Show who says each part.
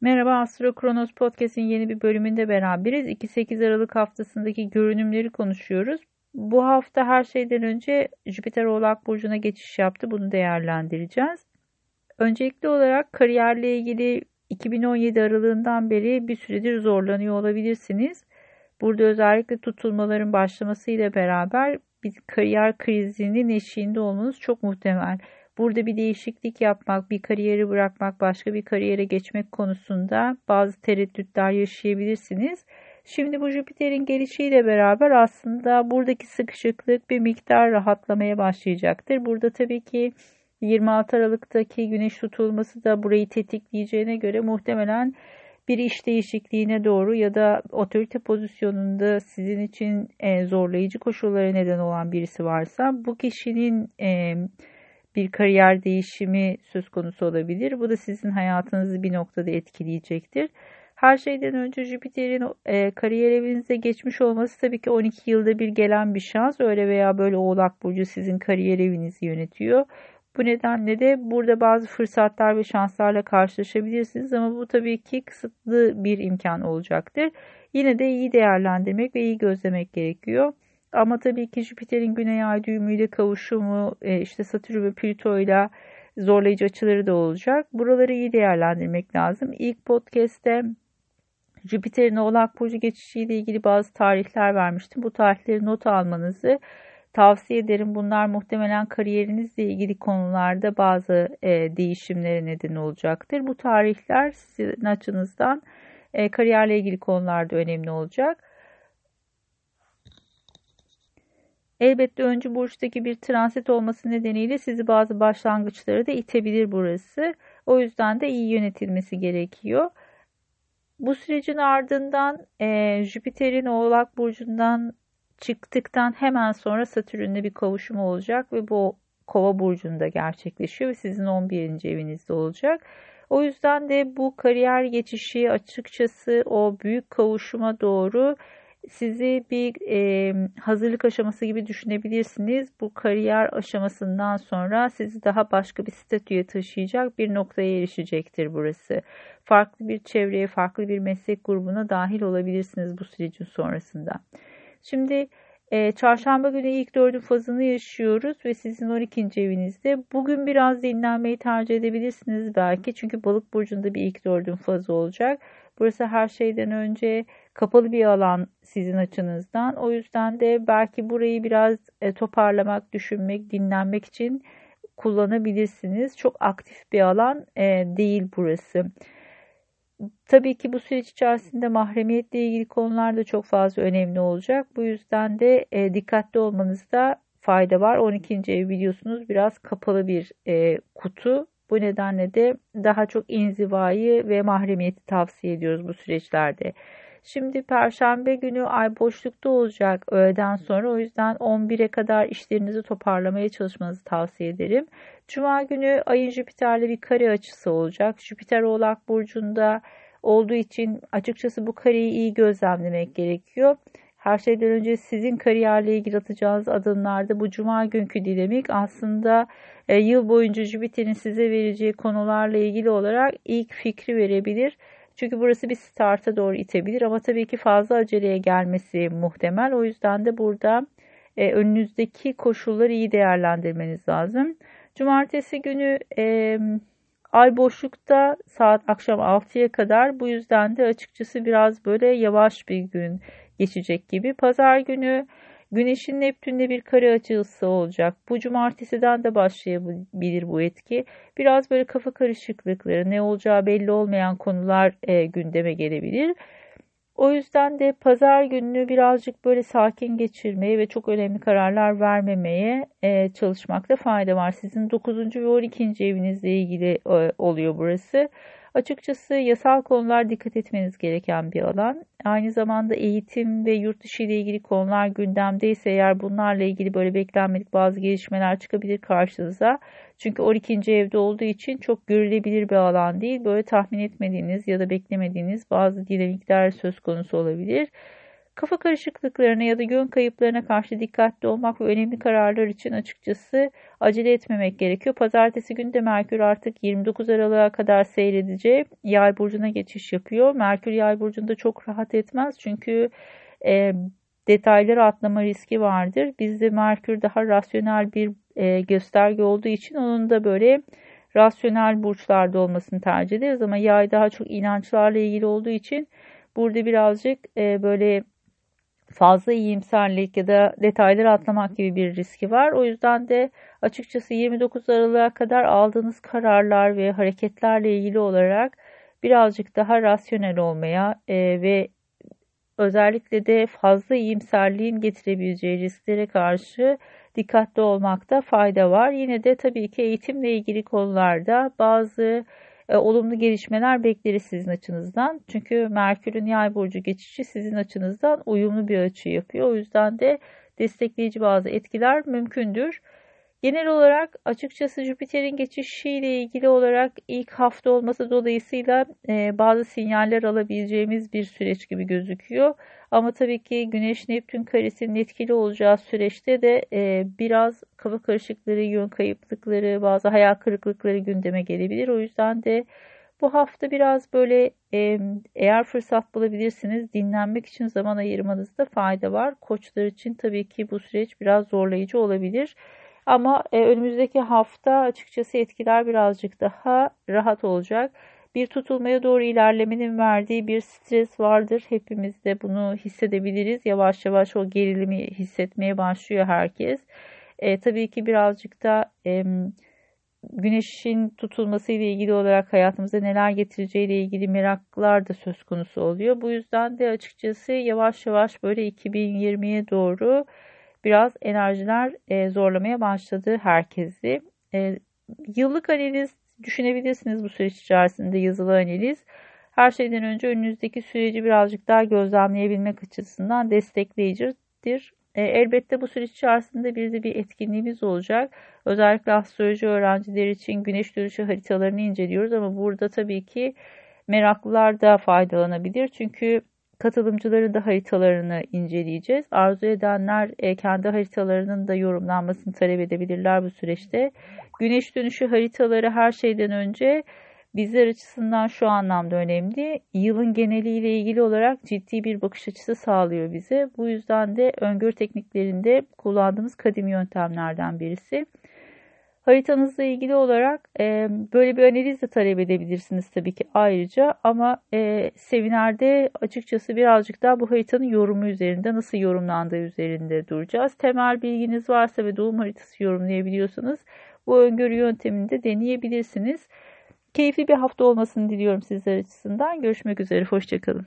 Speaker 1: Merhaba Astro Kronos Podcast'in yeni bir bölümünde beraberiz. 2-8 Aralık haftasındaki görünümleri konuşuyoruz. Bu hafta her şeyden önce Jüpiter Oğlak Burcu'na geçiş yaptı. Bunu değerlendireceğiz. Öncelikli olarak kariyerle ilgili 2017 aralığından beri bir süredir zorlanıyor olabilirsiniz. Burada özellikle tutulmaların başlamasıyla beraber bir kariyer krizinin eşiğinde olmanız çok muhtemel. Burada bir değişiklik yapmak, bir kariyeri bırakmak, başka bir kariyere geçmek konusunda bazı tereddütler yaşayabilirsiniz. Şimdi bu Jüpiter'in gelişiyle beraber aslında buradaki sıkışıklık bir miktar rahatlamaya başlayacaktır. Burada tabii ki 26 Aralık'taki güneş tutulması da burayı tetikleyeceğine göre muhtemelen bir iş değişikliğine doğru ya da otorite pozisyonunda sizin için zorlayıcı koşullara neden olan birisi varsa bu kişinin bir kariyer değişimi söz konusu olabilir. Bu da sizin hayatınızı bir noktada etkileyecektir. Her şeyden önce Jüpiter'in e, kariyer evinize geçmiş olması tabii ki 12 yılda bir gelen bir şans. Öyle veya böyle Oğlak Burcu sizin kariyer evinizi yönetiyor. Bu nedenle de burada bazı fırsatlar ve şanslarla karşılaşabilirsiniz ama bu tabii ki kısıtlı bir imkan olacaktır. Yine de iyi değerlendirmek ve iyi gözlemek gerekiyor. Ama tabii ki Jüpiter'in Güney Ay düğümüyle kavuşumu, e, işte Satürn ve Plüto ile zorlayıcı açıları da olacak. Buraları iyi değerlendirmek lazım. İlk podcast'te Jüpiter'in Oğlak Burcu geçişiyle ilgili bazı tarihler vermiştim. Bu tarihleri not almanızı tavsiye ederim. Bunlar muhtemelen kariyerinizle ilgili konularda bazı e, değişimlere neden olacaktır. Bu tarihler sizin açınızdan e, kariyerle ilgili konularda önemli olacak. Elbette öncü burçtaki bir transit olması nedeniyle sizi bazı başlangıçlara da itebilir burası. O yüzden de iyi yönetilmesi gerekiyor. Bu sürecin ardından e, Jüpiter'in Oğlak Burcu'ndan çıktıktan hemen sonra Satürn'le bir kavuşum olacak ve bu Kova Burcu'nda gerçekleşiyor ve sizin 11. evinizde olacak. O yüzden de bu kariyer geçişi açıkçası o büyük kavuşuma doğru sizi bir e, hazırlık aşaması gibi düşünebilirsiniz. Bu kariyer aşamasından sonra sizi daha başka bir statüye taşıyacak bir noktaya erişecektir burası. Farklı bir çevreye, farklı bir meslek grubuna dahil olabilirsiniz bu sürecin sonrasında. Şimdi e, çarşamba günü ilk dördün fazını yaşıyoruz ve sizin 12. evinizde. Bugün biraz dinlenmeyi tercih edebilirsiniz belki. Çünkü balık burcunda bir ilk dördün fazı olacak. Burası her şeyden önce kapalı bir alan sizin açınızdan. O yüzden de belki burayı biraz e, toparlamak, düşünmek, dinlenmek için kullanabilirsiniz. Çok aktif bir alan e, değil burası. Tabii ki bu süreç içerisinde mahremiyetle ilgili konular da çok fazla önemli olacak. Bu yüzden de e, dikkatli olmanızda fayda var. 12. ev biliyorsunuz biraz kapalı bir kutu. Bu nedenle de daha çok inzivayı ve mahremiyeti tavsiye ediyoruz bu süreçlerde. Şimdi perşembe günü ay boşlukta olacak öğleden sonra. O yüzden 11'e kadar işlerinizi toparlamaya çalışmanızı tavsiye ederim. Cuma günü ayın Jüpiter'le bir kare açısı olacak. Jüpiter Oğlak Burcu'nda olduğu için açıkçası bu kareyi iyi gözlemlemek gerekiyor. Her şeyden önce sizin kariyerle ilgili atacağınız adımlarda bu cuma günkü dinamik aslında e, yıl boyunca Jüpiter'in size vereceği konularla ilgili olarak ilk fikri verebilir. Çünkü burası bir starta doğru itebilir ama tabii ki fazla aceleye gelmesi muhtemel. O yüzden de burada e, önünüzdeki koşulları iyi değerlendirmeniz lazım. Cumartesi günü e, ay boşlukta saat akşam 6'ya kadar bu yüzden de açıkçası biraz böyle yavaş bir gün geçecek gibi. Pazar günü Güneşin Neptün'de bir kare açısı olacak. Bu cumartesiden de başlayabilir bu etki. Biraz böyle kafa karışıklıkları, ne olacağı belli olmayan konular e, gündeme gelebilir. O yüzden de pazar gününü birazcık böyle sakin geçirmeye ve çok önemli kararlar vermemeye e, çalışmakta fayda var. Sizin 9. ve 12. evinizle ilgili e, oluyor burası. Açıkçası yasal konular dikkat etmeniz gereken bir alan. Aynı zamanda eğitim ve yurt dışı ile ilgili konular gündemdeyse eğer bunlarla ilgili böyle beklenmedik bazı gelişmeler çıkabilir karşınıza. Çünkü 12. evde olduğu için çok görülebilir bir alan değil. Böyle tahmin etmediğiniz ya da beklemediğiniz bazı dinamikler söz konusu olabilir. Kafa karışıklıklarına ya da yön kayıplarına karşı dikkatli olmak ve önemli kararlar için açıkçası acele etmemek gerekiyor. Pazartesi günü de Merkür artık 29 Aralık'a kadar seyredeceği yay burcuna geçiş yapıyor. Merkür yay burcunda çok rahat etmez çünkü e, detayları atlama riski vardır. Bizde Merkür daha rasyonel bir e, gösterge olduğu için onun da böyle rasyonel burçlarda olmasını tercih ederiz ama yay daha çok inançlarla ilgili olduğu için burada birazcık e, böyle fazla iyimserlik ya da detayları atlamak gibi bir riski var. O yüzden de açıkçası 29 Aralık'a kadar aldığınız kararlar ve hareketlerle ilgili olarak birazcık daha rasyonel olmaya e, ve özellikle de fazla iyimserliğin getirebileceği risklere karşı dikkatli olmakta fayda var. Yine de tabii ki eğitimle ilgili konularda bazı e, olumlu gelişmeler bekleriz sizin açınızdan. Çünkü Merkür'ün yay burcu geçişi sizin açınızdan uyumlu bir açı yapıyor. O yüzden de destekleyici bazı etkiler mümkündür. Genel olarak açıkçası Jüpiter'in geçişiyle ilgili olarak ilk hafta olması dolayısıyla e, bazı sinyaller alabileceğimiz bir süreç gibi gözüküyor. Ama tabii ki Güneş Neptün karesinin etkili olacağı süreçte de e, biraz kafa karışıkları, yön kayıplıkları, bazı hayal kırıklıkları gündeme gelebilir. O yüzden de bu hafta biraz böyle eğer fırsat bulabilirsiniz dinlenmek için zaman ayırmanızda fayda var. Koçlar için tabii ki bu süreç biraz zorlayıcı olabilir. Ama e, önümüzdeki hafta açıkçası etkiler birazcık daha rahat olacak. Bir tutulmaya doğru ilerlemenin verdiği bir stres vardır. Hepimiz de bunu hissedebiliriz. Yavaş yavaş o gerilimi hissetmeye başlıyor herkes. E, tabii ki birazcık da e, güneşin tutulması ile ilgili olarak hayatımıza neler getireceği ile ilgili meraklar da söz konusu oluyor. Bu yüzden de açıkçası yavaş yavaş böyle 2020'ye doğru biraz enerjiler e, zorlamaya başladı herkesi. E, yıllık analiz düşünebilirsiniz bu süreç içerisinde yazılı analiz. Her şeyden önce önünüzdeki süreci birazcık daha gözlemleyebilmek açısından destekleyicidir. E, elbette bu süreç içerisinde bir de bir etkinliğimiz olacak. Özellikle astroloji öğrencileri için güneş dönüşü haritalarını inceliyoruz ama burada tabii ki meraklılar da faydalanabilir. Çünkü katılımcıların da haritalarını inceleyeceğiz. Arzu edenler e, kendi haritalarının da yorumlanmasını talep edebilirler bu süreçte. Güneş dönüşü haritaları her şeyden önce bizler açısından şu anlamda önemli. Yılın geneliyle ilgili olarak ciddi bir bakış açısı sağlıyor bize. Bu yüzden de öngörü tekniklerinde kullandığımız kadim yöntemlerden birisi. Haritanızla ilgili olarak e, böyle bir analiz de talep edebilirsiniz tabii ki ayrıca ama e, seminerde açıkçası birazcık daha bu haritanın yorumu üzerinde nasıl yorumlandığı üzerinde duracağız. Temel bilginiz varsa ve doğum haritası yorumlayabiliyorsanız bu öngörü yöntemini de deneyebilirsiniz. Keyifli bir hafta olmasını diliyorum sizler açısından. Görüşmek üzere, hoşçakalın.